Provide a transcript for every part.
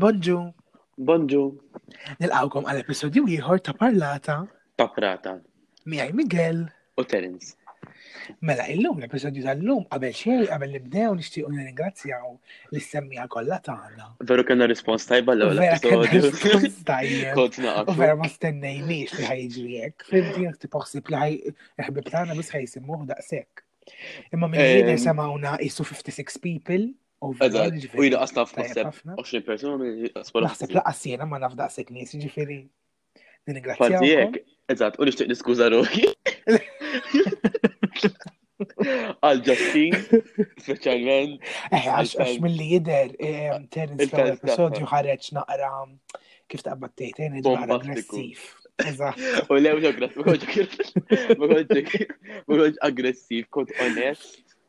Bonġu. Bonġu. Nilqawkom għal episodju ieħor ta' parlata. Paprata. Miegħi Miguel. U Terence. Mela, illum l-episodju tal-lum qabel xej, qabel nibdew nixtiequ nirringrazzjaw l-semmija kollha tagħna. Veru kellna rispons tajba l-ewwel episodju. Tajjeb. U vera ma stennejniex li ħajġri hekk. Fimti jekk tipoħsib li ħbib tagħna biss ħajsimuh daqshekk. Imma minn jider semawna isu 56 people. U jina qasna f'ħaseb 20 persuni. Naħseb laqas jena ma nafdaqsek nies ġifiri. Nirringrazzjak. Eżatt, u nixtieq niskuża ruħi. Għal Justin, specialment. Eh, għax mill-li jider, eh, Terence l episodju ħareċ naqra kif taqbad tgħid eh, naqra aggressiv. U lew ġograf, ma konċ aggressiv, kont onest.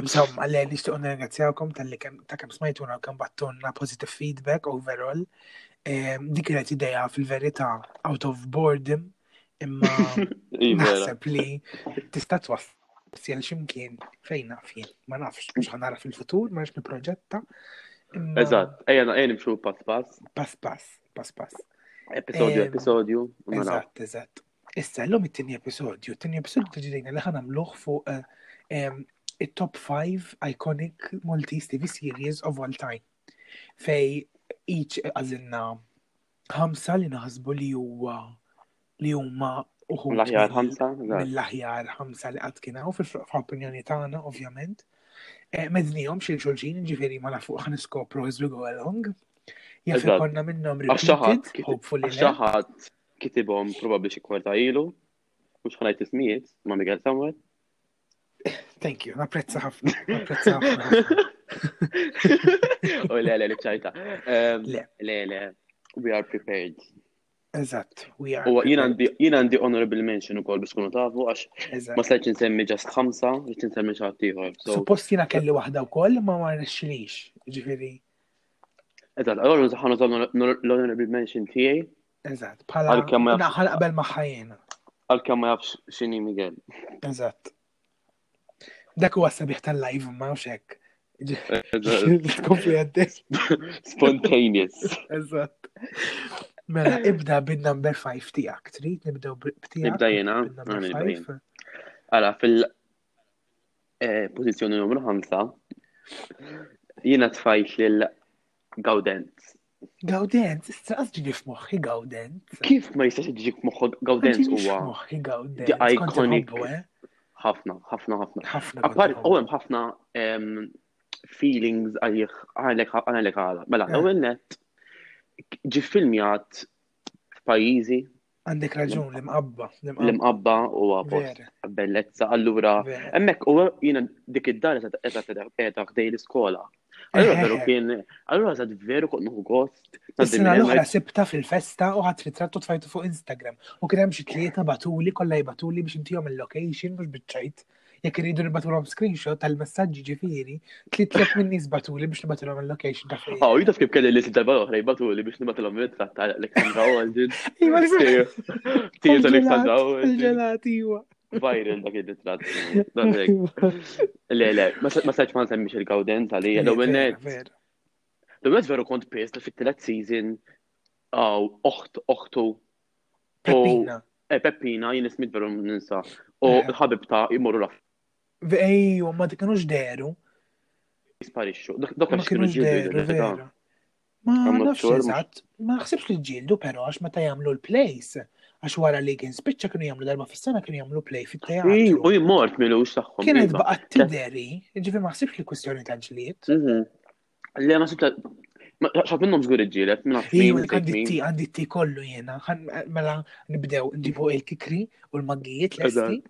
Insomma, le nixtieq nirringrazzjawkom tal-li ta' kemm smajtuna u kemm battunna positive feedback overall. Ehm, dik kienet ideja fil-verità out of boredom imma iva. naħseb li tista' twassal sjel ximkien fejn naf jien, ma nafx, mux ħanara fil-futur, ma nafx proġetta. Eżatt, ejja ejja nimxu pass pass. Pass pass, pass pass. Episodju, ehm, episodju, ma nafx. Eżatt, eżatt. Issa, l-lum it-tini episodju, t-tini episodju ta' ġidejna li ħan għamluħ fuq eh, il-top 5 iconic Maltese TV series of all time. Fej each għazinna ħamsa li naħsbu li huwa li huma uħu l-aħjar ħamsa mill-aħjar ħamsa li qatt kien hawn fil-opinjoni tagħna ovvjament. Eh, Mednihom xil xulxin ġifieri ma nafu ħan iskopru as we go along. Jaf konna minnhom repeated, hopefully. Xaħat kitibhom probabbli xi kwarta ilu, mhux ħanajt ismijiet ma' Miguel Samuel. Thank you, napprezza ħafna. Napprezza ħafna. U le, le, ċajta. Ehm, le, le, we are prepared. Eżatt, we are. U jien għandi honorable mention u kol biex kunu tafu, għax ma stajċ nsemmi ġast ħamsa, biex nsemmi ċaħtiħor. Suppost jina kelli wahda u kol, ma marrexilix, ġifiri. Eżatt, allora nżaħħa nużaw l-honorable mention tiegħi. Eżatt, bħala naħal qabel maħħajjena. Għalkemm ma jafx x'inhi Miguel. Eżatt. Dak huwa sabiħ tal-live ma nafx hekk. Tkompli għaddej. Spontaneous. Eżatt. Mela, ibda bin-number 5 tiegħek, trid nibdew b'tiegħek. Ibda jiena, għana nibda Għala, fil- eh, pożizzjoni numru 5, jiena tfajt lil Gaudenz. Gaudenz, straqas ġiġi f'moħħi Gaudenz. Kif ma jistax ġiġi f'moħħu Gaudenz huwa? F'moħħi Gaudenz. The iconic. Eh? Ħafna, ħafna, ħafna. Ħafna. Appar, u hemm ħafna feelings għalih għalek għalek għala. Mela, eh. ewwel net ġi filmjat f'pajjiżi. Għandek raġun li mqabba. Li mqabba u għapost. Bellezza, allura. Emmek, u jina dik id-dar qed ħdej l-iskola. Allura eh, veru eh, eh. kien, allura għazad veru kont nuhu gost. Sina l-oħra sibta fil-festa u ħadd ritrattu tfajtu fuq Instagram. U kien hemm xi tlieta batuli kollha jbatuli biex intihom il-location mhux biċċajt. Jekk iridu nibatulhom screenshot tal-messaġġi ġifieri, tliet tliet minn nies batuli biex nibatulhom il-location ta' fejn. Oh, jitaf kif kelli li darba l-oħra jibatuli biex nibatulhom il-tratt ta' Alexandra Olden. Iwa li Tiet Alexandra Olden. Il-ġelat, iwa. Viral dak il-ritrat. Le, le, ma saċ ma nsemmix il-gawden tal-li, l-għonet. L-għonet veru kont pist fit-tlet season, għaw, oħt, oħtu, Peppina. Eh, Peppina, jien ismit veru ninsa. U eh. l-ħabib ta' jmorru laf. Ejju, ma dik kienux deru. Jisparixxu. Dok ma kienux deru, vera. Ma nafx eżatt, ma naħsibx li ġildu però għax meta jagħmlu l-plays għax wara li kien spiċċa kienu jagħmlu darba fis-sena kienu jagħmlu play fit-teatru. U jmort milux tagħhom. Kienet iva. baqgħet tideri, ġifi ma ħsibx li kwistjoni ta' ġlied. Mhm. Le, ma sibta. Xaf minnom zgur iġġilet, minna f-min, għadditti, għadditti kollu jena, mela nibdew nġibu il-kikri u l-maggijiet l-esti.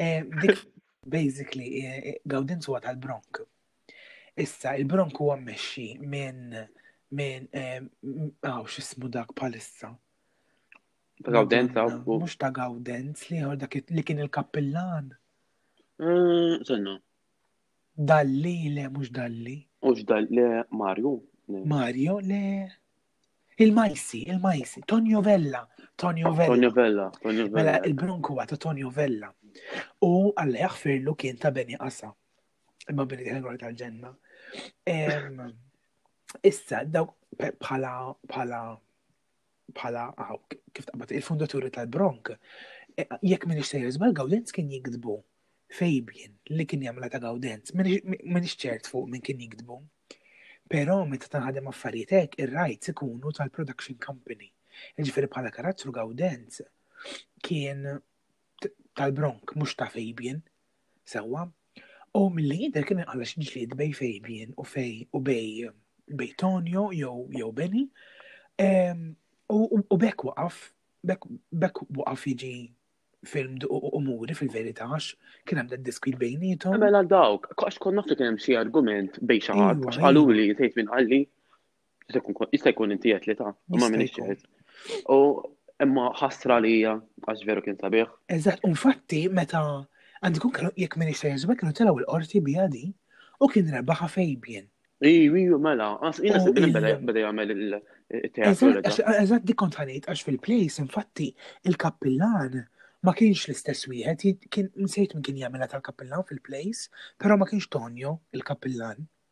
Eh, dik, basically, eh, eh, Gaudenz huwa tal-Bronk. Issa, il-Bronk huwa mmexxi minn minn għaw xismu dak palissa. Ta' Gaudenz, Mux ta' Gaudenz, li dak li kien il-kappillan. Senna. Dalli, le, mux dalli. Mux dalli, le, Mario. Mario, le. Il-Majsi, il-Majsi, Tonio Vella, Tonio Vella. Tonio Vella, Tonio mela, Vella. Mela, il-bronku għata Tonio Vella. U għalla jaħfirlu kien ta' Beni Asa. Imma Beni Għenor tal-ġenna. Issa, dawk bħala, bħala, bħala kif taqbad il-fundaturi tal-Bronk, e, jekk minn ixtejjer żbal Gaudenz kien jiktbu Fabian li kien jagħmla ta' Gaudenz, minn ċert fuq minn kien jiktbu. Però meta taħdem affarijiet hekk ir-rights ikunu tal-production company. Ġifieri bħala karattru Gaudenz kien tal-Bronk mhux ta' Fabian sewwa u milli jidher kien inqala' xi ġlied bejn Fabian u fej u bej bej Tonio jew jew Benny ehm, u bekk waqaf bekk waqaf jiġi film u muri fil-verità għax kien hemm diskut bejnietom. Mela dawk, għax konna fi kien hemm xi argument bejn xi ħadd, iva, iva. qaluli tgħid minn qalli. Jista' jkun inti qed li ta' ma minix ċert. U imma ħasra li hija għax veru kien sabiħ. Eżatt, infatti meta għandi kun kellu jekk minix ċert, ma kienu telgħu l-qorti bija di u kien rebaħa Fabian. Iju, iju, mela, għas jina s-sibin bada jgħamil il-teatru. Eżatt dik kont ħanejt għax fil-plejs, infatti, il-kappillan ma kienx l-istess wieħed, kien nsejt minn kien jagħmilha tal-kappillan fil-plejs, però ma kienx Tonio il-kappillan.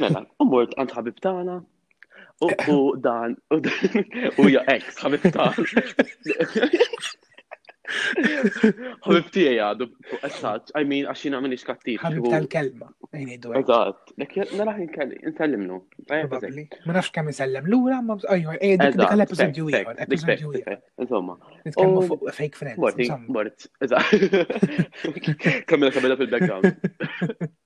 Mela, mort għand ħabib tagħna u dan u ja ex ħabib tagħna. Ħabib tiegħi għadu esaġġ, I mean għax jiena minix kattiv. Ħabib tal-kelma, ngħidu hekk. Eżatt, naraħ nkellimnu. Ma nafx kemm insellem lura, ma ajwa, eh, dik l-episodju ieħor, episodju ieħor. Insomma. Nitkellmu fuq fake friends. Mort, mort, eżatt. Kamila kamila fil-background.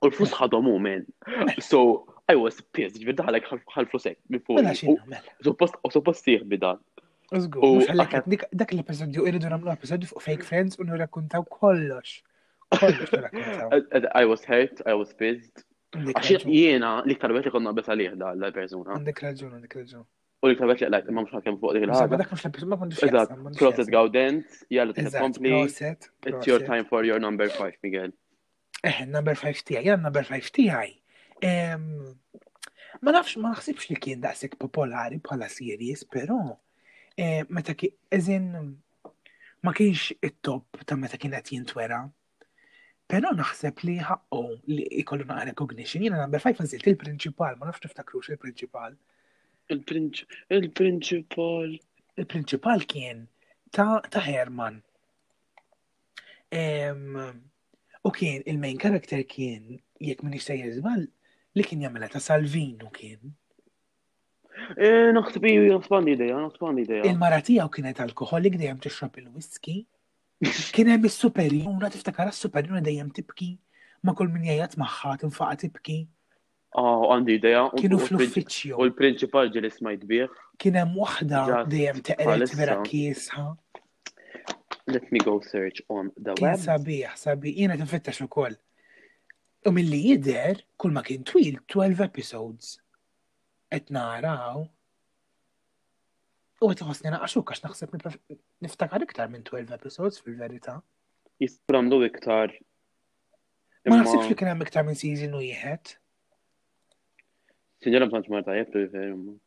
U l-flus ħadhom hu men. So, I was pissed, ġvir daħalek ħal-flus hekk minn fuq. Mela xi nagħmel? U suppost sieħ bida. Żgur, dak l-episodju irridu nagħmlu episodju fuq fake friends u nirrakkuntaw kollox. Kollox nirrakkuntaw. I was hurt, I was pissed. Għax jiena li ktar li konna besa liħ da l-persuna. Għandek raġun, għandek raġun. U li ktar li għalajt ma mux ħakem fuq dik il-ħagħa. Dak mux l-episod ma kondux Eżat, proset gawdent, jgħallu t-kompli. It's your time for your number 5, Miguel. Eh, number 5 tiegħi, għan number 5 tiegħi. Ma nafx, ma naħsibx li kien daqshekk popolari bħala series, però eh, meta kien eżin ma kienx it-top ta' meta kien qed jintwera. Però naħseb li ħaqqu li jkollu naqa recognition, jiena number 5 għażilt il-prinċipal, ma nafx niftakrux il-prinċipal. Il-prinċipal. Il-prinċipal kien ta' Herman. U kien il-main character kien jekk minn ixtejjer żball li kien jagħmilha ta' Salvinu kien. Eh, naħseb naħsban ideja, naħsban ideja. Il-mara tiegħu kienet alkoholik dejjem tixrob il-whisky. Kien hemm is-superjuna tiftakar is-superjuna dejjem tibki ma' kull min jgħid magħha tinfaqa' tibki. Ah, għandi idea. u- Kienu u l-prinċip- fl-uffiċċju. U l-prinċipal ġieli smajt bih. Kien hemm waħda Ġat dejjem teqret bħalissa. vera kiesħa. Let me go search on the Kien web. sabiħ, sabiħ. Jiena kien fittax ukoll. U milli jidher, kull ma kien twil 12 episodes. Qed naraw. U qed iħossni naqaxuk għax naħseb nippref- niftakar iktar minn 12 episodes fil-verità. Jistramlu iktar Ma naħsibx li kien hemm iktar minn season wieħed. Sinjora bħal ġmarta jek tu jiferimma.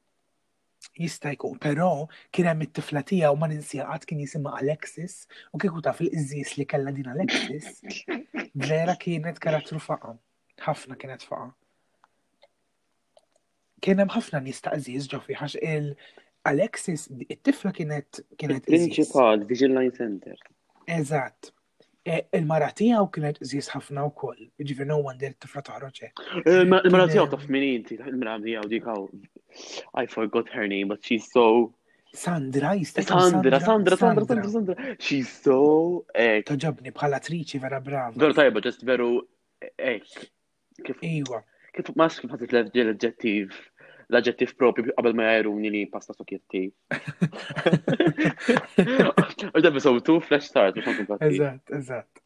Jista' jkun, però kien hemm it-tifla tiegħu ma ninsjaqat kien jisimha Alexis u kieku taf il-qżis li kellha din Alexis, vera kienet karattru faqa. Ħafna kienet faqa. Kien hemm ħafna nies ta' qżis ġo fiħax il Alexis it-tifla kienet kienet Principal Vision Line Center. Eżatt. Il-mara tiegħu kienet qżiż ħafna wkoll, jiġifieri no wonder tifla toħroġ hekk. Eh, il-mara tiegħu taf min inti, il-mara tiegħu dik I forgot her name, but she's so Sandra, jistek. Sandra, Sandra, Sandra, Sandra, Sandra. She's so. Eh, Taġabni bħala triċi vera brava. Veru tajba, ġest veru ek. Eh, Kif iwa, kif ma kif ħadet l-adġettiv l-aġġettiv propju qabel ma jgħiruni li pasta sokjetti. U da bisaw tu flash start biex nkun katti. Eżatt, eżatt.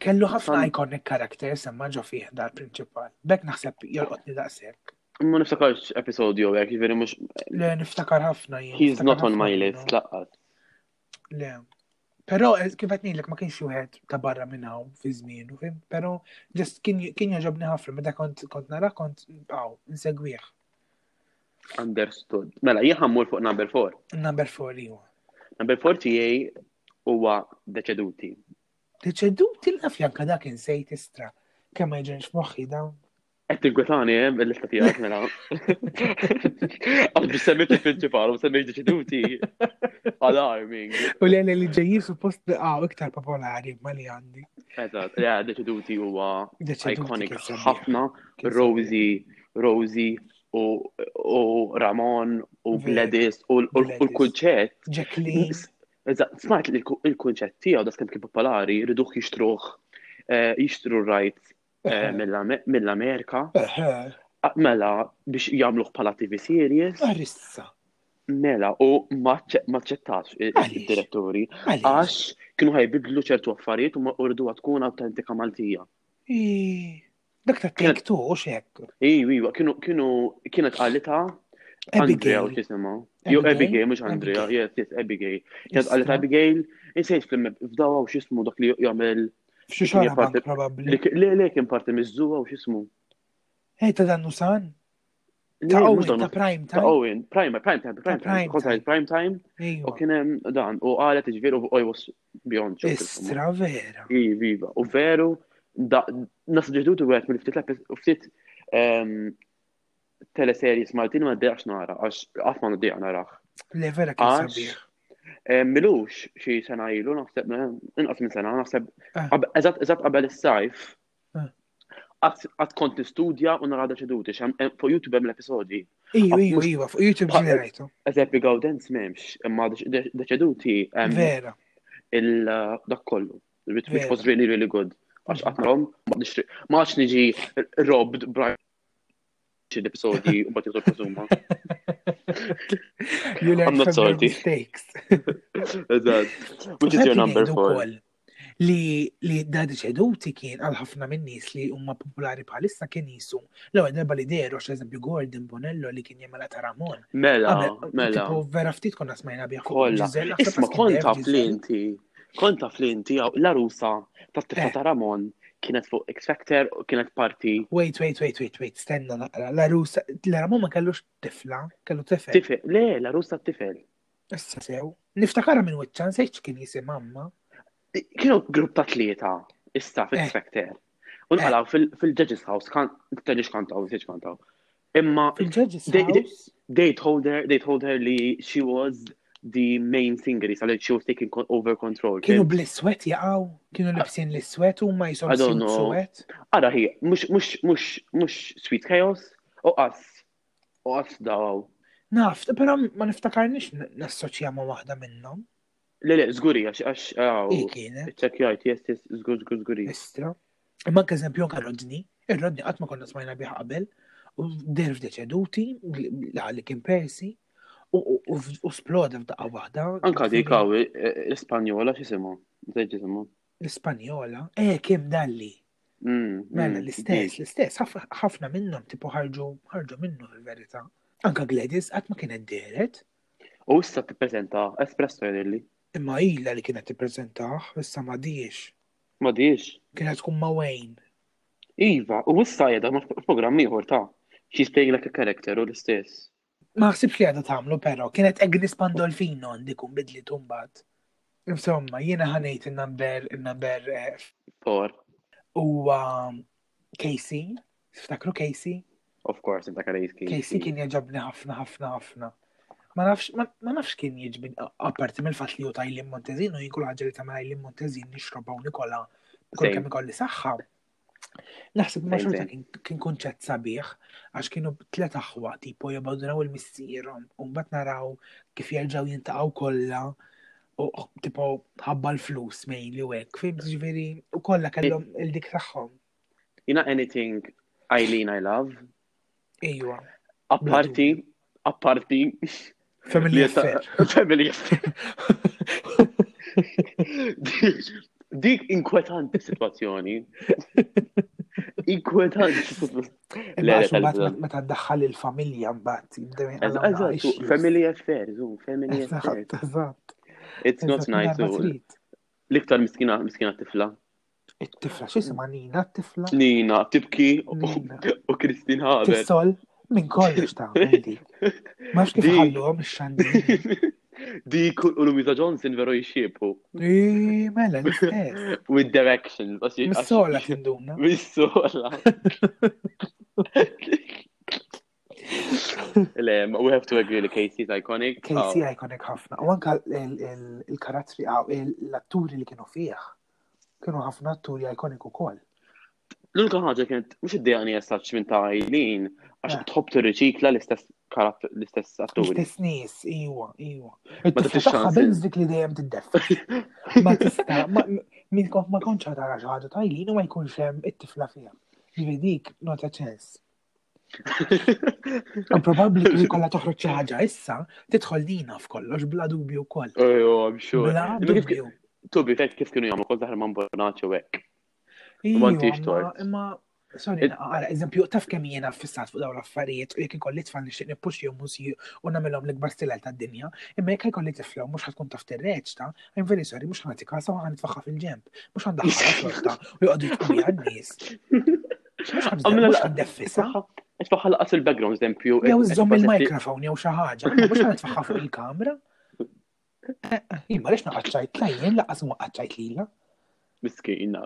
Kellu ħafna iconic karakter semma ġo fih dal prinċipal. Bek naħseb jolqotni daqshekk. Ma niftakarx episodju għek, jiveri mux. Le, niftakar ħafna jien. He's not on my list, laqqas. Le. Però eh, kif qed ngħidlek ma kienx wieħed ta' barra minn hawn fi żmienu, fim, però ġest kien kien jogħġobni ħafna meta kont kont nara kont hawn insegwih. Understood. Mela, jien ħammur fuq number 4. Number 4 li huwa. Number 4 tiegħi huwa deċeduti. Deċeduti l-afjanka dak insejt istra. Kemm ma jġenx moħħi dawn. Qed tinkwetani hemm eh, il-lista tiegħek mela. Għad biex semmejt il-prinċipal u semmejt deċiduti alarming. U l li ġejji suppost biqgħu iktar popolari ma li għandi. Eżatt, le deċiduti huwa iconic ħafna Rosi, Rosi u Ramon u Gladys u l-kunċett. Jacqueline. Eżatt, smajt li l-kunċett tiegħu da kemm kien popolari, riduh jixtruh eh, jixtru r-rajt eh, mill-Amerika. Mela, biex jagħmluh bħala TV series. Arissa. Mela, u maċċettax id-direttori. Għax kienu ħajbidlu ċertu affarijiet u ma urdu tkun autentika Maltija. Dak ta' kienet tu u xek. Iju, iju, kienu, kienu, kienet għalita Andrea u xisima. Jo, Abigail, mux Andrea, yes, yes, Abigail. Kienet għalita Abigail, insejt fl-imma f'dawa u xismu dak li jgħamil F'xi xara bank probabbli. Le, le, kien parti miż-żuwa u x'ismu. Ej, ta' dan nusan? Ta' Owen, ta' prime time. Ta' Owen, prime, prime time, prime time. Kont għajt prime time. U kien hemm dan, u qalet iġvir u I was beyond. Istra vera. I, viva. U veru, nasġedutu għet mill-ftit ftit ehm, teleseries Maltin ma d-dejqx nara, għax għaf ma d-dejq narax. Le, vera kien sabiħ. Eh, milux xi sena ilu, naħseb, eh, inqas minn sena, naħseb, eh. eżatt qabel is-sajf, għat kont nistudja u narada ċeduti, xem fuq YouTube hemm l-episodi. Iju, iju, iju, fuq YouTube ġenerajtu. Eżepi Gawdenz memx, imma deċeduti. Vera. Il-dak kollu, which was really, really good. Għax għatrom, maċ niġi robbed Brian xi episodi u bat jitolbu zuma. You learn from your mistakes. Eżatt. Which is your number four? Li li dadi ċeduti kien għal ħafna minn nies li huma popolari bħalissa kien jisu l-ewwel darba li dejru għax eżempju Gordon Bonello li kien jemela ta' Ramon. Mela, mela. Vera ftit konna smajna bih. Kolla. Isma' kont taf li inti Kont taf li inti hawn l-arusa tat-tifla Eh. ta' Ramon kienet fuq X Factor u kienet parti Wait, wait, wait, wait, wait, stenna naqra. La rusa, la Ramon ma kellux tifla, kellu tifel. tifel. Le, l-arusa tat-tifel. Issa sew. Niftakarha minn wiċċa, nsejt x'kien jisem mamma. Kienu grupp ta' tlieta, issa f'X Eh. Factor. U nqalaw fil- fil-Judges House, kan, tgħidx kantaw, tgħidx kantaw. Imma they told her they told her li she was the main singer li salet she was taking over control. Kienu bl-iswet jaqaw, kienu libsin l-iswet u ma jisom s-swet. Ara hi, mux sweet chaos, u qas, u qas daw. Naf, pero ma niftakarnix nassoċja ma wahda minnom. Le, le, zguri, għax, għax, għaw. Hi kienet. Ċekjajt, yes, yes, zgur, zgur, zguri. Istra. Imma kazempju għal rodni, il-rodni għatma konna smajna biħ qabel, u derf deċeduti, li kien persi, u sploda f'daqqa wahda. Anka dik għaw, e, e, l-Spanjola xisimu, zeġ jisimu. L-Spanjola, eh, kim dalli. Mm, mela, mm, l-istess, mm. l-istess, ħafna minnhom tipo ħarġu ħarġu minnu fil-verità. Anka Gladys qatt ma kienet deret, U issa tippreżenta espresso jidhirli. Imma ilha li kienet tippreżentah, issa m'għadhiex. M'għadhiex. Kienet tkun ma' Wayne. Iva, u issa qiegħda ma' programm ieħor ta' She's Playing Like a Character u l-istess. Ma ħsibx li għadha tagħmlu però, kienet Agnes Pandolfino għandi kun bidli tumbat. Insomma, jiena ħanejt in-number, in-number. Eh, Four. Huwa Casey, ftakru Casey? Of course, inta kien Casey. Casey kien jaġabni ħafna, ħafna, ħafna. Ma nafx, ma nafx kien jiġbin, apparti mill fatt li ju tajlim Montezin u jinkul ħagġa li ta' tajlim Montezin nixroba u nikola kull kemm ikolli saħħa. Naħseb ma xorta kien kunċett sabiħ, għax kienu tlet aħwa tipo jabbandunaw il-missierhom, u mbagħad naraw kif jerġgħu jintaqgħu kollha u tipo ħabba l-flus mejn li wek, fim ġviri, u kolla kellhom il-dik tagħhom. Jina anything Eileen I love. Ejwa. Apparti, apparti. Family affair. Family affair. Dik inkwetanti situazzjoni. Inkwetanti situazzjoni. Meta daħħal il-familja mbagħad jibdew jinqalgħu. Family affairs, family affairs. Eżatt. It's not nice. L-iktar miskina miskina tifla. It-tifla x'isma Nina t-tifla? Nina tibki u Kristin ħabel. Tissol minn kollox ta' għandi. Ma x'kif ħalluhom ix-xandi. Dik u Louisa Johnson veru jxiepu. Ii, mela, l-istess. With directions. Mis-sola tinduna. Mis-sola. Le, we have to agree li Casey is iconic. Casey oh. iconic ħafna. U anka il-karattri għaw, l-atturi li kienu fih. Kienu ħafna atturi iconic ukoll. L-unika ħaġa kienet mhux id-dejani jessaċ minn ta' Eileen, għax eh. tħobb tirriċikla l-istess karattu l-istess atturi. L-istess nies, iwa, iwa. Ma tafx xansi. Benz dik li dejjem tiddef. Ma tista, minn kont ma kontx ħadara xi ħaġa ta' Eileen u ma jkunx hemm it-tifla fiha. Ġifieri dik nota ċens. U probabbli li jkollha toħroġ xi ħaġa issa, tidħol dina f'kollox bla dubju wkoll. Ejjo, I'm sure. Bla dubju. Tubi, fejn kif kienu jagħmlu kol daħal ma' mbornaċċu hekk. Ma ntix tor. Imma Sorry, għara, eżempju, taf kemm jiena fissat fuq dawn l-affarijiet u jekk ikolli tfal nixtieq nippuxxi musi u nagħmilhom l-ikbar stilel tad-dinja, imma jekk ikolli tifla u mhux ħadkun taf tirreċta, I'm very sorry, mhux ħanati kasa u ħanitfaħħa fil-ġemp, mhux għandha ħafna u jqogħdu jkun għan-nies. Tfaħħa laqas il-background, eżempju. Jew iżżomm il-mikrofon jew xi ħaġa, mhux għad tfaħħa fuq il-kamra. Imma rix naqaċċajt lajjen laqas ma qaċċajt lila. Miskin, na.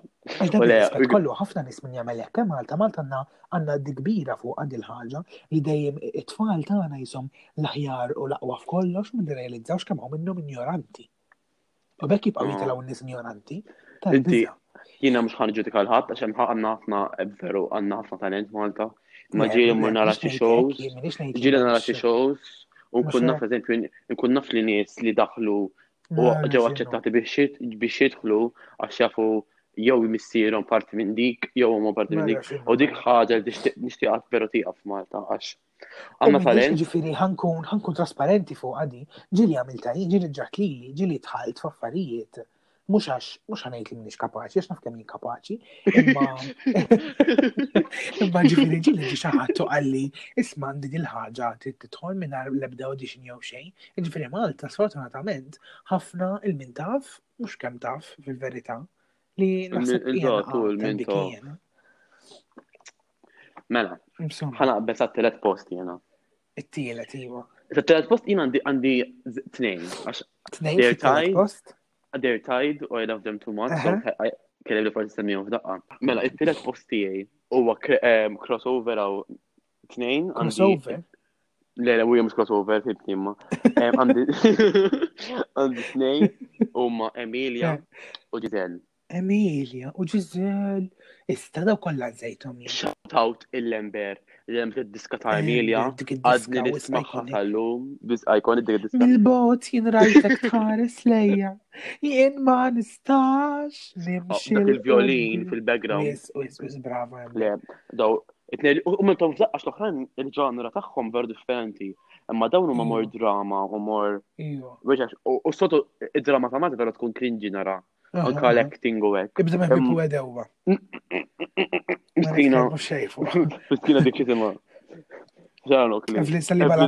Kollu ħafna nis minn jagħmel hekk eh, Malta, Malta għandna għandna dikbira fuq għandi l-ħaġa li dejjem it-tfal tagħna jisom l-aħjar u l-aqwa f'kollox ma nirrealizzawx kemm hawn minnhom ignoranti. U bekk jibqaw ah. jitilgħu n-nies mjoranti. Inti, jiena mhux ħan ġudika l-ħadd għax hemm għandna ħafna veru għandna ħafna talent Malta. Ma ġieli mmur nara xi shows, ġieli nara xi shows, u nkun naf eżempju, nkun naf li nies li daħlu u ġew aċċettati biex jidħlu għax jafu jew missierhom parti minn dik, jew huma parti minn dik, u dik ħaġa li nixtieq veru tiegħek f'Malta għax Għamna talent. Ġifiri, ħankun, ħankun trasparenti fuq għadi, ġili għamil tajin, ġili ġat lili, ġili tħalt f'affarijiet. Mux għax, mux għanajt li minix kapaċi, għax naf kemm kapaċi, imma. Imma ġifiri ġili ġi xaħatu għalli, isma għandi dil-ħagġa titħol minn l-ebda audition jew xejn. Ġifiri Malta, sfortunatament, ħafna il-min taf, mux kem taf, fil-verita, Li naħseb il-minto. Mela, ħana qbet għat-telet post jena. It-tielet, iva. It-tielet post jena għandi tnejn. Tnejn it-tielet post? They're tied or I love them too much, so kelli li forsi semmijom f'daqqa. Mela, it-tielet post tiegħi huwa ehm, crossover għaw Tnejn. Crossover. Le, le, Williams crossover, tib timma. Għandi tnejn huma Emilia u Giselle. Emilia u Giselle. Issa daw kollha żejthom. Shout out il-Lember li hemm diska ta' Emilia. Għadni nismaħħa tal-lum, biz ikon id diska. Il-bot jien rajtek tħares lejja. Jien ma nistax. Dak il-violin fil-background. Wis, wis, wis, brava. Le, daw U minn tom f'daqqa l-oħrajn il-ġanra tagħhom ver differenti. Imma dawn huma mor drama u mor. U sotu id-drama ta' Malta vera tkun krinġi nara. Anka l-acting u hekk. Ibda minn bibu edewwa. Miskina. Miskina dik xitima. Ġarnu kli. Fli salli bala.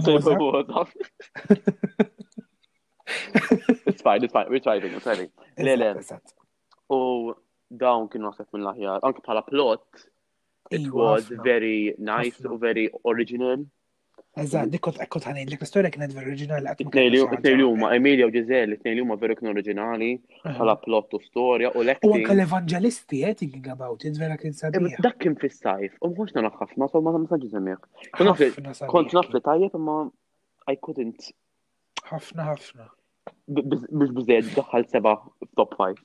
It's fine, it's fine, we're thriving, we're thriving. Le, le. U dawn kienu għasek minn laħjar, anke bħala plot, It was very nice u very original. Eżatt, dik kont ekkot ħanin, dik l-istorja kienet vera oriġinali qatt ma kienet. li huma Emilia u Giselle, it-tnejn li huma vera kien oriġinali, bħala plot u storja u l-ekk. U anke l-evanġelisti qed eh, thinking about it, vera kien sabiħ. Dak kien fis-sajf, u mhux nagħraf ħafna, so ma nafx isemmiħ. Kont naf li tajjeb imma I couldn't. Ħafna ħafna. Biex biżejjed daħħal seba' top 5.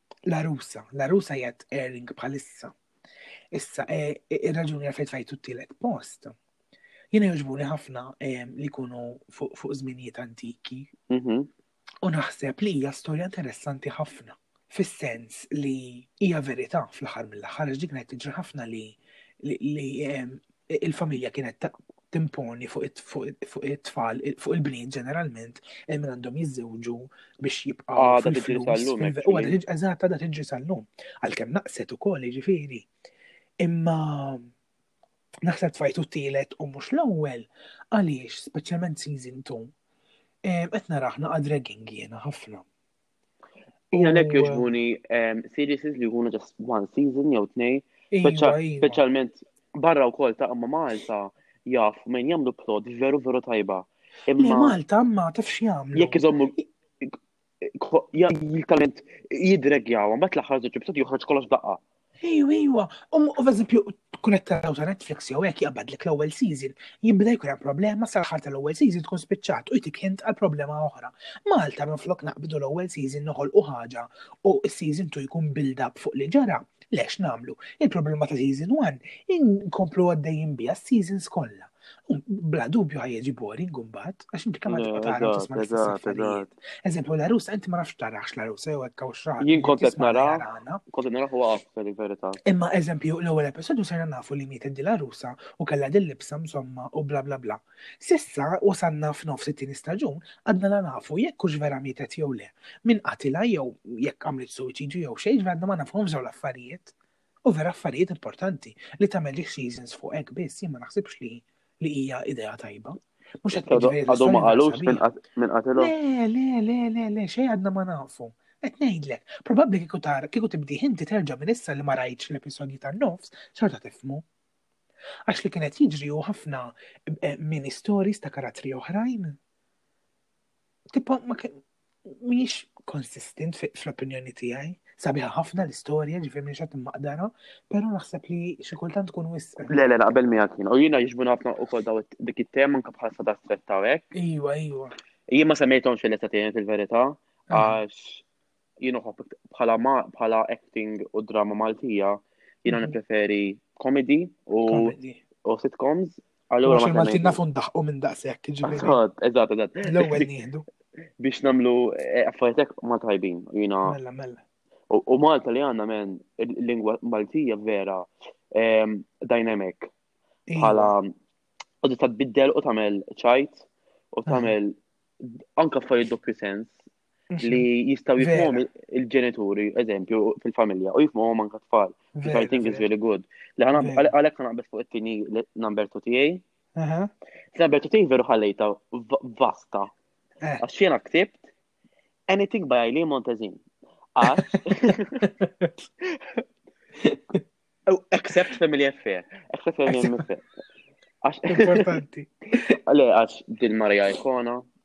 L-arusa, l-arusa jgħat airing bħalissa. Issa, e, e, il-raġuni għafet fajtu t-tielet post. Jena joġbuni ħafna e, li kunu fuq zminijiet antiki. Mhm. U naħseb li hija storja interessanti ħafna. Fis-sens li hija verità fl-aħħar mill-aħħar, dik ngħid ħafna li li il-familja kienet timponi fuq it-tfal, fuq il-bnin ġeneralment, eh, minn għandhom jizzewġu biex jibqaw. Għada tiġi sal-lum. U għada tiġi, eżat, għada tiġi sal-lum. Għal-kem naqset u koll ġifiri. Imma naħseb fajtu t-tielet u mux l-ewel, għaliex, specialment season 2, eh, qed naraħna għad-dragging jena ħafna. Jina lek joġbuni ehm, series li jkunu just one season jew tnej. Iva, iva. Speċjalment barra wkoll ta' ma Malta jaf minn jagħmlu plot veru veru tajba. Imma Malta ma tafx jagħmlu. Jekk iżommu jil-talent jidregjaw, mbagħad l-aħħar żewġ episodi joħroġ kollox daqqa. Ejwa, ejwa, u f'eżempju, tkun qed taraw ta' Netflix jew hekk jaqbadlek l-ewwel season, jibda jkun hemm problema sal-ħar tal-ewwel season tkun spiċċat u jtik hint għal problema oħra. Malta minflok naqbdu l-ewwel season noħolqu ħaġa u s-season tu jkun build up fuq li ġara, lex nagħmlu. Il-problema ta' season one inkomplu għaddejjin biha s-seasons kollha. Bla dubju ħajjeġi boring mbagħad, għax inti kemm tibqa' tara tisma' l-affarijiet. Eżempju l-arusa inti ma nafx tarax l-arusa jew hekk xraħ. Jien kont qed nara, kont nara huwa aktar verità. Imma eżempju l-ewwel episodju sejna nafu li mietet din l-arusa u kellha din libsa msomma u bla bla bla. Sissa wasalna f'nofs it-tieni staġun għadna la nafu jekk hux vera mietet jew le. Min qatilha jew jekk għamlet suwiċidju jew xejn għadna ma nafhomx dawn l-affarijiet. U vera affarijiet importanti li tagħmel seasons fuq hekk biss jien ma naħsibx li li hija idea tajba. Mhux qed niġri Għadhom ma qalux minn qat- minn qatilhom. Le, le, le, le, le, xej għadna ma nafu. Qed ngħidlek, probabbli kieku tar kieku tibdih inti terġa' minn issa li ma rajtx l-episodji tan-nofs, xorta tifhmu. Għax li kien qed jiġri hu ħafna eh, mini stories ta' karattri oħrajn. tipo ma mhix konsistent fl-opinjoni tiegħi. Sabiħa ħafna l-istorja ġifieri minn xatt maqdara, però naħseb li xi kultant tkun wisq. Le, le, naqbel miegħek jien. U jiena jiġbuna ħafna wkoll daw dik it-tema anke bħal sada stretta hekk. Ejwa, ejwa. Jien ma semmejthomx fil-lista tiegħi fil-verità għax jien uħobb bħala bħala acting u drama Maltija jiena mhm. nippreferi comedy u sitcoms Allora ma Maltin nafu ndaħqu minn daqshekk, ġifieri. Eżatt, eżatt. L-ewwel nieħdu. Biex nagħmlu eh, affaritek ma tajbin, jina. Mella, mella. U Malta li għandna men lingwa Maltija vera ehm, dynamic. Iva. Bħala u tista' tbiddel u tagħmel ċajt u tagħmel anke affarijiet doppju sens li jistaw jifmuhom il-ġenituri, eżempju, fil-familja, u jifmuhom anka tfal. Which I think is really good. Li ħana għalek ħana għabet fuq it-tini number 2 tijaj. Number 2 tijaj veru ħallejta vasta. Eh. Għax jena ktibt Anything by Eileen Montezin. Għax. Oh, except Family Affair. Except Family Affair. Importanti. Le, għax din Maria Ikona.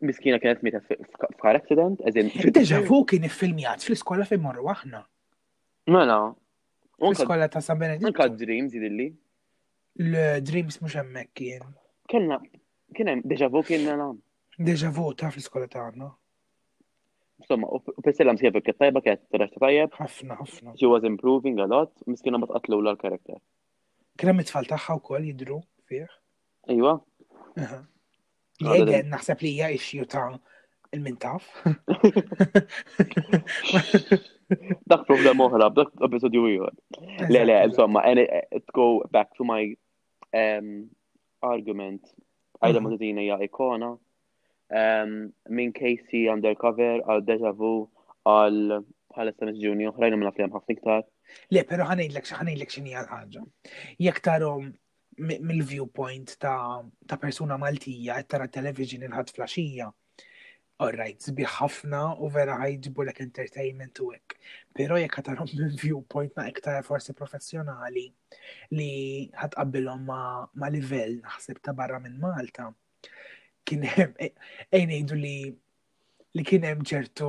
Miskina kienet mita f'car accident, eżin. Deja vu kien iffilmjat fl-iskola fejn morru aħna. Mela. Fl-iskola ta' San Benedict. Anka Dreams jidilli. L-Dreams mux hemmhekk kien. Kellna kien hemm deja vu kien mela. Deja vu ta' fl-iskola tagħna. Insomma, u pessella msija fil tajba kienet t-raċta tajjeb. ħafna, ħafna. She was improving a lot, miskina ma tqatlu l-karakter. Kien hemm it-tfal tagħha wkoll jidru fih. Ejwa. Jegen naħseb li hija issue ta' il-min taf. Dak problem oħra, dak episodju ieħor. Le, le, insomma, and it, it go back to my um, argument. Għajda ma t-tina hija ikona. Um, minn Casey Undercover għal Deja Vu għal bħal SMS Junior, ħrajna minna fjem ħafna iktar. Le, pero ħanajlek ħanajlek xini għal-ħagġa. Jek tarom mill-viewpoint ta', ta persuna Maltija qed tara television il-ħadd flaxija. Alright, sbieħ ħafna u vera ħajġbu lek entertainment u hekk. Però jekk ħatarhom minn viewpoint na' iktar forsi professjonali li ħatqabbilhom ma', ma livell naħseb ta' barra minn Malta. Kien hemm e, ejn ngħidu li li kien hemm ċertu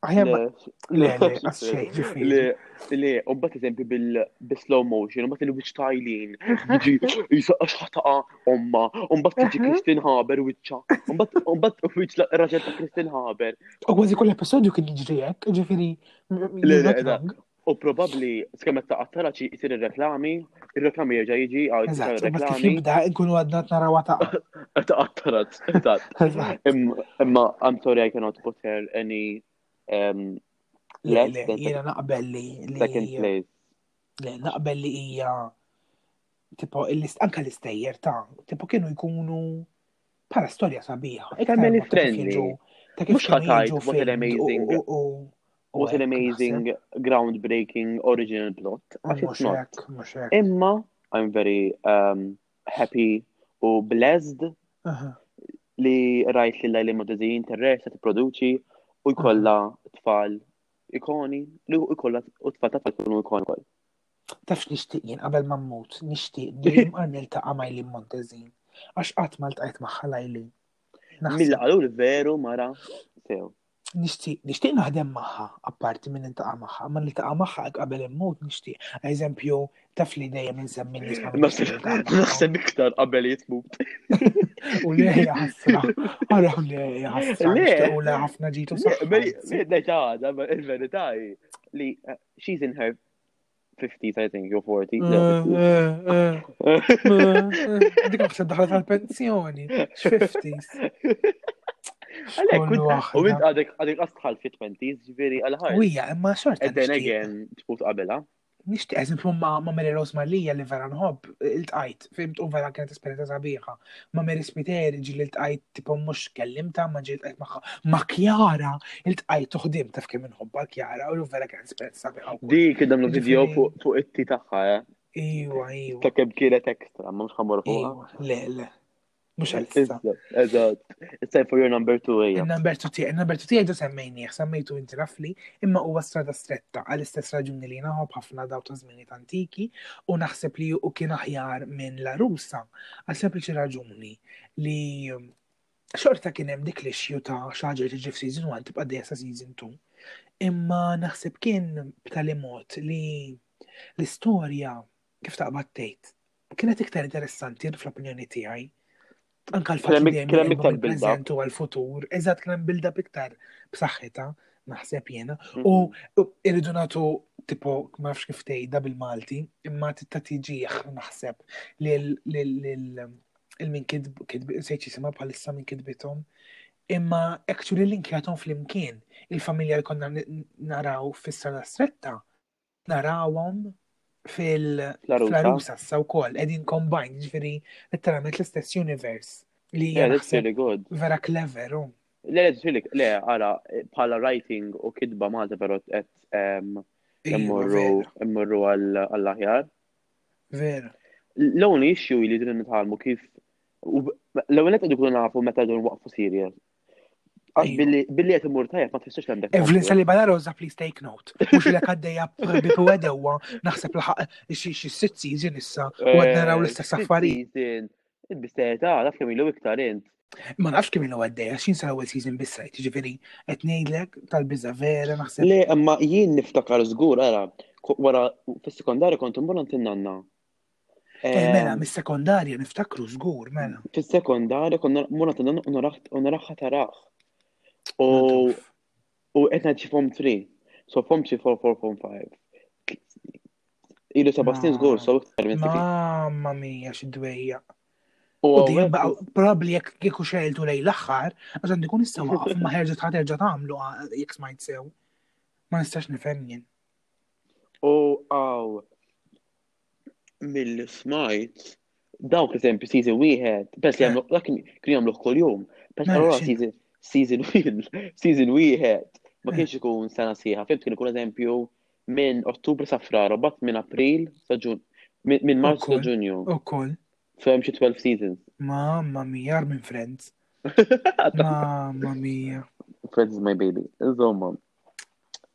Aħjar ma. Le, le, għasċej, ġifiri. Le, le, u bat eżempi bil-slow motion, u bat il-witch tajlin, ġi, jisa xħataqa omma, u bat tiġi mm-hmm. Kristin Haber witcha, u bat, u bat u witch raġel ta' Kristin Haber. U għazi kull episodju kien ġrijek, ġifiri. Le, le, U probabbli skemm qed taqgħod tara xi jsir ir-reklami, ir-reklami jerġa' jiġi għal Eżatt, u bat kif reklami. jibda nkunu għadna naraw ta' Qed taqgħod tara, eżatt. Eżatt. Im- Imma I'm sorry I cannot put her any um, Le, less le, than jiena naqbel li li second place. le, naqbel li hija tipo il-list anke l-istejjer ta' tipo kienu jkunu Bħala storja sabiħa. Family friendly. Mux ħatajt what an amazing. What an amazing, groundbreaking, original plot. Mux hekk, mux hekk. Imma, I'm very um, happy u blessed li rajt li l-lajli motezi interess għati produċi u jkolla tfal ikoni, li jkolla u tfal ta' tfal ikoni kol. Taf nixtieq jien qabel ma mmut, nixtieq dejjem għan niltaqa' ma' Eileen Montezin. Għax qatt ma ltqajt magħha Eileen. Milla qalu li veru mara sew. Nixtieq, nixtieq naħdem magħha, apparti minn intaqa' magħha, ma niltaqa' magħha qabel immut nixtieq. Eżempju, taf li dejjem insemmi nies ma Naħseb iktar qabel jitmut. U le ħasra, ara u le ħasra. Le, u le ħafna ġitu. Ngħidha għada, il-verità hi li eh, she's in her 50 I think, jew 40. Dik għaxħed daħlet għal-pensjoni, 50s. Għalek, u int għadek għadek għastħal fit 20s, ġviri għal-ħar. Wija, imma xort. And then again, tfut qabela. Nishtiq eżempju ma' Mary Rose Marlija li vera nħobb, il-tqajt. fimt u vera kienet esperjenza sabiħa. Ma Mary Spiteri ġili l-tqajt tipo mux kellimta, ma ġili l-tqajt maħħa. Ma Kjara il-tqajt uħdim taf kemm inħobba Kjara u vera kienet esperjenza sabiħa. Di kidem l-video fuq it-ti taħħa, eh? Iwa, iwa. Ta' kem kienet ekstra, ma mux ħamur fuq. Le, le. Mux għal-issa. Eżat, it's time for your number two, ejja. Number two tiegħi, number two tiegħi da semmejnieh, semmejtu inti nafli, imma huwa strada stretta għall-istess raġuni li naħob ħafna daw ta' żminijiet antiki u naħseb li u kien aħjar minn la rusa għal sempliċi raġuni li um, xorta kien hemm dik li xju ta' xaġa li tiġi f'season 1 tibqa' dejja sa' season 2. Imma naħseb kien b'tali mod li l-istorja kif taqbad tgħid kienet iktar interessanti fl-opinjoni tiegħi. Anka l-fatt li hemm iktar bil-preżent u għal-futur, eżatt kien hemm build-up iktar b'saħħitha naħseb jiena. Mhm. U irridu nagħtu tipo ma nafx kif tgħidha bil-Malti, imma titta tiġih naħseb li il-min kitb sejt jisimha bħalissa minn kitbithom. Imma actually l-inkjatom fl-imkien, il-familja li konna naraw fis-sala stretta, narawhom fil-Larusa issa wkoll qegħdin combined, ġifieri literalment l-istess universe li hija naħseb vera clever. Le, le, tfilik, le, ara, bħala writing u kitba Malta però qed immorru għall-aħjar. Vera. L-only issue li drin nitħalmu kif l-ewwel qed ikunu nafu meta dun waqfu serje, Għax billi għet imur tajab ma tfessiex l-għandek. Evelyn Saliba la Rosa, please take note. Mux l għaddeja bitu għedewa, naħseb laħaq xie sit season issa, u għadna raw eh, l-istess affari. Il-bisteta, naf kemm ilu iktar int. Ma nafx kemm ilu għaddeja, xin sa l-ewwel season bissajt, ġifieri qed ngħidlek tal biza vera naħseb. Le, imma jien niftakar żgur ara, wara fis-sekondarja kont imbur għand nanna Eh, eh, mela, mis-sekondarja niftakru żgur, mela. Fis-sekondarja konna mura ta' dan u naraħħa taraħ. U u qed ngħid form 3. So form 3, form 4, form 5. Ilu seba' snin żgur, so iktar minn Mamma mia x'dwejja. U dejjem baqgħu probabbli jekk kieku xejltu lejn l-aħħar, għax għandi kun issa waqaf ma ħerġet ħadd terġa' tagħmlu ah, jekk smajt sew. Ma nistax nifhem jien. U għaw, mill smajt dawk eżempju season wieħed, pers li għamlu, dak kien jagħmlu kuljum. Pers Mela, allura xi- season season wieħed, season wieħed ma kienx ikun sena sħiħa, fimt kien ikun eżempju minn Ottubru sa Frar, u bat minn April sa Ġun, minn minn Marzu sa Ukoll. Ġunju. Ukoll. Fem xi 12 seasons. Mamma mia, ar minn Friends. Mamma mia. Friends is my baby. Insomma.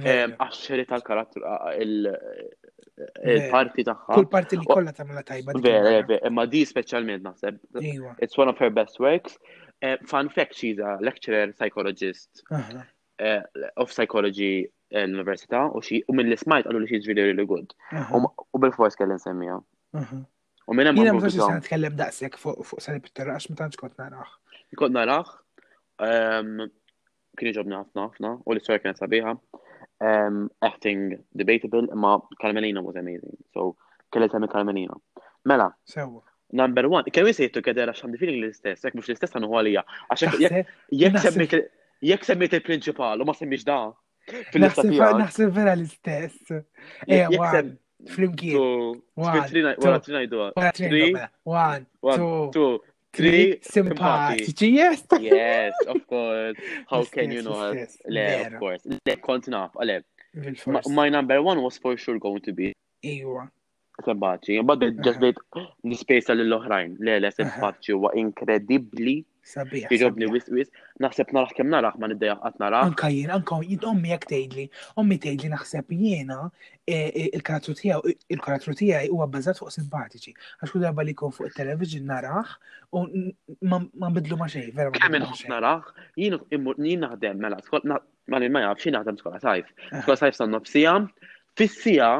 Għaxxeri tal-karattru, il-parti tagħha. Kull parti li kollha tagħmilha tajba. Vera, vera, imma di speċjalment naħseb. It's one of her best works. Eh, fun fact, she's a lecturer psychologist eh, of psychology eh, l-università u xi u mill smajt għallu li she's really really good. U bil-fors kelli nsemmija. U minn hemm Jiena forsi se nitkellem daqshekk fuq Sali Pittorra għax ma tantx kont narax. Kont narax. Ehm, kien iġobni ħafna ħafna u l-istorja kienet sabiħa. Um, acting debatable, imma Carmelina was amazing. So, kelli semmi Carmelina. Mela. Sewa. Number one, kemm jisir together għax għandi feeling l-istess, jek mux l-istess għanu għalija. Għax jek semmit il-prinċipal u ma semmix da. Naħseb vera l-istess. Flimkien. Wara trinajdu. Wara trinajdu. One, two, Three simpatiċi, yes. Yes, of course. How can you know us? Le, of course. Le, kont naf, għale. My number one was for sure going to be. Iwa. Sebaċi, but just bit nispejsa l-oħrajn. Le, le, sebaċi, wa inkredibli. Sabiħ. Iġobni wis wis, naħseb naraħ kem naraħ ma niddeja għat naraħ. Anka jien, anka jien, ommi jek tejdli, ommi tejdli naħseb jiena E, e, il-karattru tiegħu, il-karattru tiegħi huwa bbażat fuq simpatiċi. Għax kull darba li jkun fuq it-television naraħ u ma bidlu ma xejn, vera. Kemm inħoss naraħ, jien jien naħdem mela skola ma ma jafx jien naħdem skola sajf. Eh. Skola sajf sa nofsija, fis-sija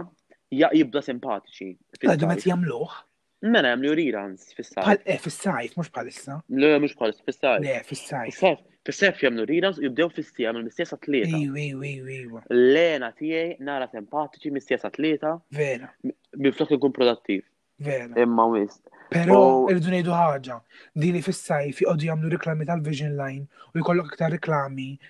jibda simpatiċi. Għadu met jagħmluh. Mela jagħmlu reruns fis-sajf. Eh, fis-sajf, mhux bħalissa. Le, mhux bħalissa, fis-sajf. Le, fis-sajf. Fis-sajf jagħmlu reruns u jibdew fis-sija mill mistiesa tlieta. Iwi, iwi, iwi. Lena tiegħi nara sempatiċi mistiesa tlieta. Vera. Minflok ikun produttiv. Vera. Imma wis. Però irridu ngħidu ħaġa, dini fis-sajf jqogħdu jagħmlu reklami tal-Vision Line u jkollok iktar reklami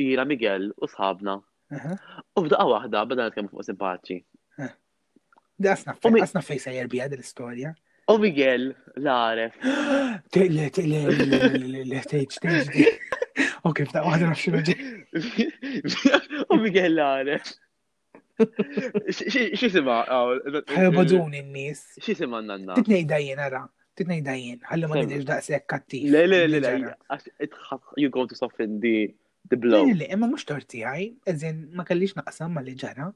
Jiena Miguel u sħabna. U f'daqqa waħda beda nitkellmu fuq simpatiċi. Dasna eh. fej sejjer bija din l-istorja. U Miguel, l-għaref. L-ħtejġ, tejġ. U kif ta' għadra xinu ġi. U Miguel, l-għaref. Xisima? Ħarbadun in-nies. Xisima nanna? Titnejda jien ara. Titnejda jien. Ħalli ma nidhirx daqshekk kattiv. Le, le, le, le. You're going to soften the the blow. Le, le, imma mhux torti għaj. Eżin, ma kellix naqsam ma li ġara.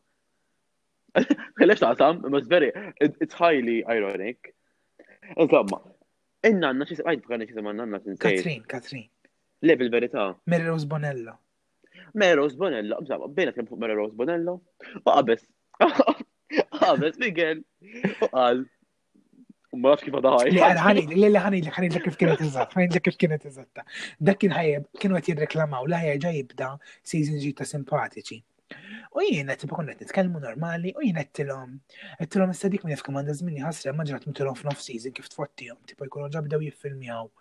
Kellix naqsam, imma veri, it's highly ironic. Insomma, in-nanna xisima, għajt bħani xisima nanna. Katrin, Katrin. Le, bil-verità. Mary Rose Bonello. Mary Rose Bonello, bżabba, bejna kien fuq Mary Rose Bonello, u qabes. Qabes, Miguel, u qal. U ma nafx kif għadha ħaj. Le, ħanid, le, le, ħanid, ħanid kif kienet eżatt, ħanid kif kienet eżatta. Dak kien ħajeb, kienu qed jirreklamaw li ħajja ġa jibda season ġi ta' simpatiċi. U jien qed ikun qed nitkellmu normali u jien qedtilhom. Qedtilhom issa dik minn jaf kemm għandha żmien ħasra ma ġrat mutilhom f'nof season kif tfottihom, tipo jkunu ġabdew jiffilmjaw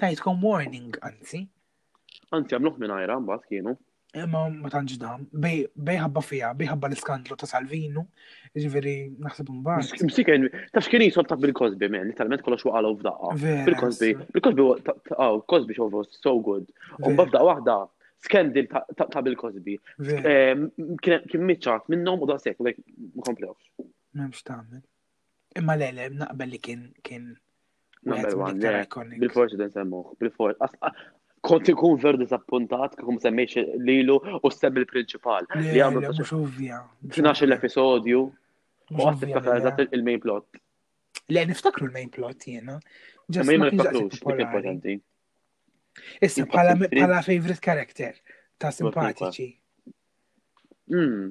Tajtkom warning, anzi. Anzi, għamluħ minn ajra, mbagħad kienu. Eh, ma ma tantx dam, bej ħabba fija, bej ħabba l-iskandlu ta' Salvinu, ġifieri naħseb mbagħad. Msiken, taf x'kien jisob ta' bil-Cosby man, talment kollox waqalu f'daqqa. Bil-Cosby, bil-Cosby, oh, Cosby show was so good. U mbagħad f'daqqa waħda, skandil ta' bil-Cosby. Ehm, kien miċċat minnhom u daqshekk, like, ma komplewx. M'hemmx tagħmel. Imma le, le, naqbel li kien kien. Number one, bil-forsi din semmuħ, bil-forsi. Kont ikun ver disappuntat kiekum semmejx lilu u s-sem il-prinċipal. Li għamlu mhux ovvja. 12 l-episodju. U għat tiftakar il-main plot. Le, niftakru l-main plot jena. Ġemma jena niftakrux, dik importanti. Issa, bħala favorite character ta' simpatiċi. Hmm.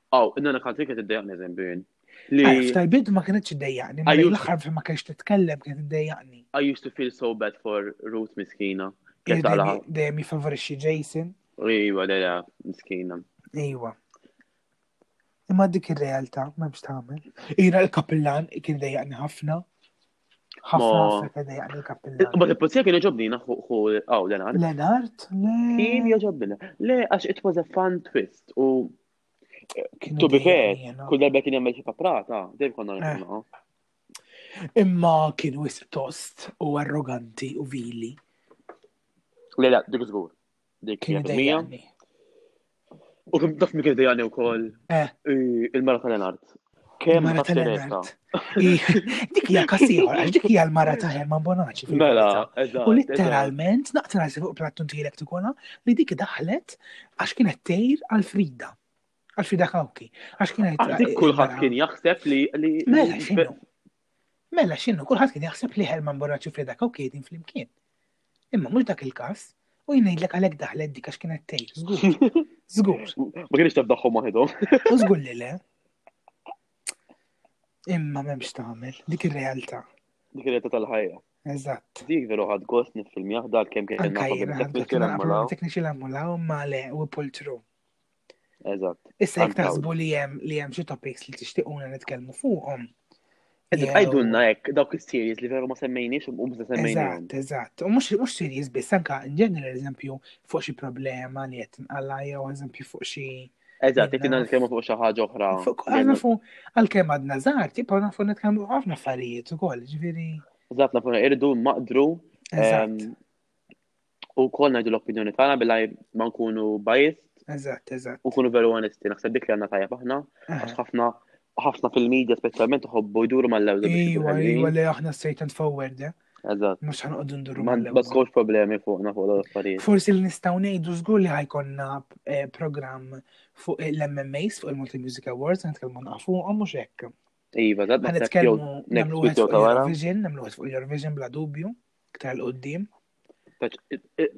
Aw, in-nana country kienet iddejjaqni żembien. Li eh, F'tal-bidu ma kienx iddejjaqni, ma l-aħħar ma kienx titkellem kienet iddejjaqni. I used to feel so bad for Ruth miskina. Dejjem jifavorixxi Jason. Iva, dejja, miskina. Iva. Imma dik ir-realtà m'hemmx tagħmel. Ira l-kapillan kien dejjaqni ħafna. Ħafna ħafna dejjaqni l-kapillan. Ma il-puzzija kien iġobni naħu għaw Lenart. Lenart? Kien iġobni. Le, għax it was a fun twist u Tu bi fair, kull darba kien jagħmel xi paprata, dejjem konna eh. nagħmlu. Imma kienu tost u arroganti u vili. Le, le, dik żgur. Dik kien dejjani. U kim taf mi kien dejjani wkoll eh. il-mara tal-enart. Kemm mara tal-Enart. Dik hija kasiħor, għax dik hija l-mara ta' Herman Bonaċi. Mela, U litteralment naqtra se fuq plattun tiegħek tikola li dik daħlet għax kienet tejr għal Frida. Għal Frida Kawki. Għax kienet. Dik kulħadd kien jaħseb li. Mela, Mela x'inhu kulħadd kien jaħseb li Herman Borraċ u Freda Kawk qegħdin flimkien. Imma mhux dak il-każ, u jien ngħidlek għalhekk daħlet dik għax kienet tgħid, żgur. Żgur. Ma kienx tabdaħħom waħedhom. U żgur li le. Imma m'hemmx tagħmel, dik ir-realtà. Dik ir-realtà tal-ħajja. Eżatt. Dik veru ħad gost nifilm jaħda kemm kien nafhom tekniċi l-ammulaw. Tekniċi l-ammulaw ma le u pultru. Eżatt. Issa jek taħsbu li jem li jem xi topics li tixtiquna nitkellmu fuqhom. Eżatt, għajdunna hekk dawk is-series li veru ma semmejniex u mhux semmejniex. Eżatt, eżatt. U mhux mhux series biss anka in general eżempju fuq xi problema li qed tinqalla jew eżempju fuq xi Eżatt, qed nitkellmu fuq xi ħaġa oħra. Għalna fuq għalkemm għadna żgħar, tipo nafu nitkellmu ħafna affarijiet ukoll, ġifieri. Eżatt, nafu irdu maqdru. Eżatt. Ehm, u wkoll ngħidu l-opinjoni tagħna bilha ma nkunu biased. Eżatt, eżatt. U nkunu veru onesti, naħseb dik li għandna tajjeb aħna, għax ħafna ħafna fil-medja speċjalment iħobbu jduru mal-lewża biex Iwa, iwa li aħna straight and forward, eh? Eżatt. Mhux ħanqogħdu nduru mal-lewża. Ma tkunx problemi fuqna fuq l-affarijiet. Forsi li nistgħu ngħidu żgur li ħajkonna eh, programm fuq l-MMAs fuq il-Multi Music Awards, nitkellmu nafuhom mhux hekk. Iva, da, ma t-kelmu namlu għet fuq il-Eurovision, namlu għet fuq il-Eurovision bla dubju, ktar l-qoddim.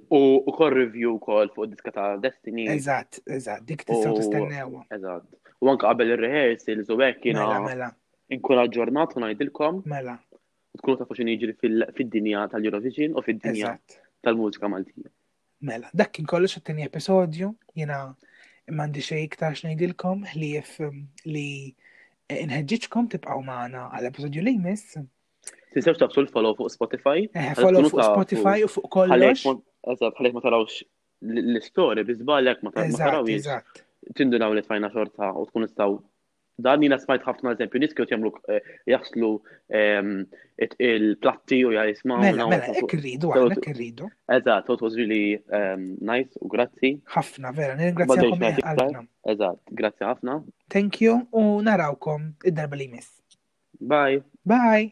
U kor review kol fuq diska ta' Destiny. Eżatt, eżatt, dik tista' tistennewa. Eżatt. U anka qabel ir-rehearsals u hekk jiena. Mela, mela. Inkun aġġornat u ngħidilkom. Mela. Tkunu tafu x'in jiġri fid-dinja tal-Eurovision u fid-dinja tal-mużika Maltija. Mela, dak kien kollox it-tieni episodju, jiena m'għandi xejn iktar x'ngħidilkom ħlief um, li eh, inħeġġiġkom tibqgħu magħna għal episodju li jmiss. Tinsewx tafsu l-follow fuq Spotify. Eh, follow fuq Spotify u fuq kollox. Eżatt, ħalek ma tarawx l-istory, bizbalek ma tarawx. Tindunaw li tfajna xorta u tkun istaw Dan jina smajt ħafna eżempju, nis kjot jamlu eh, jaħslu ehm, il-platti u jismaw. Mela, mela, ek rridu, ek rridu. Eżat, it was really ehm, nice u grazzi. ħafna, vera, nirgrazzjakom għalna. Eżat, grazzi ħafna. Thank you u narawkom id-darba li jmiss. Bye. Bye.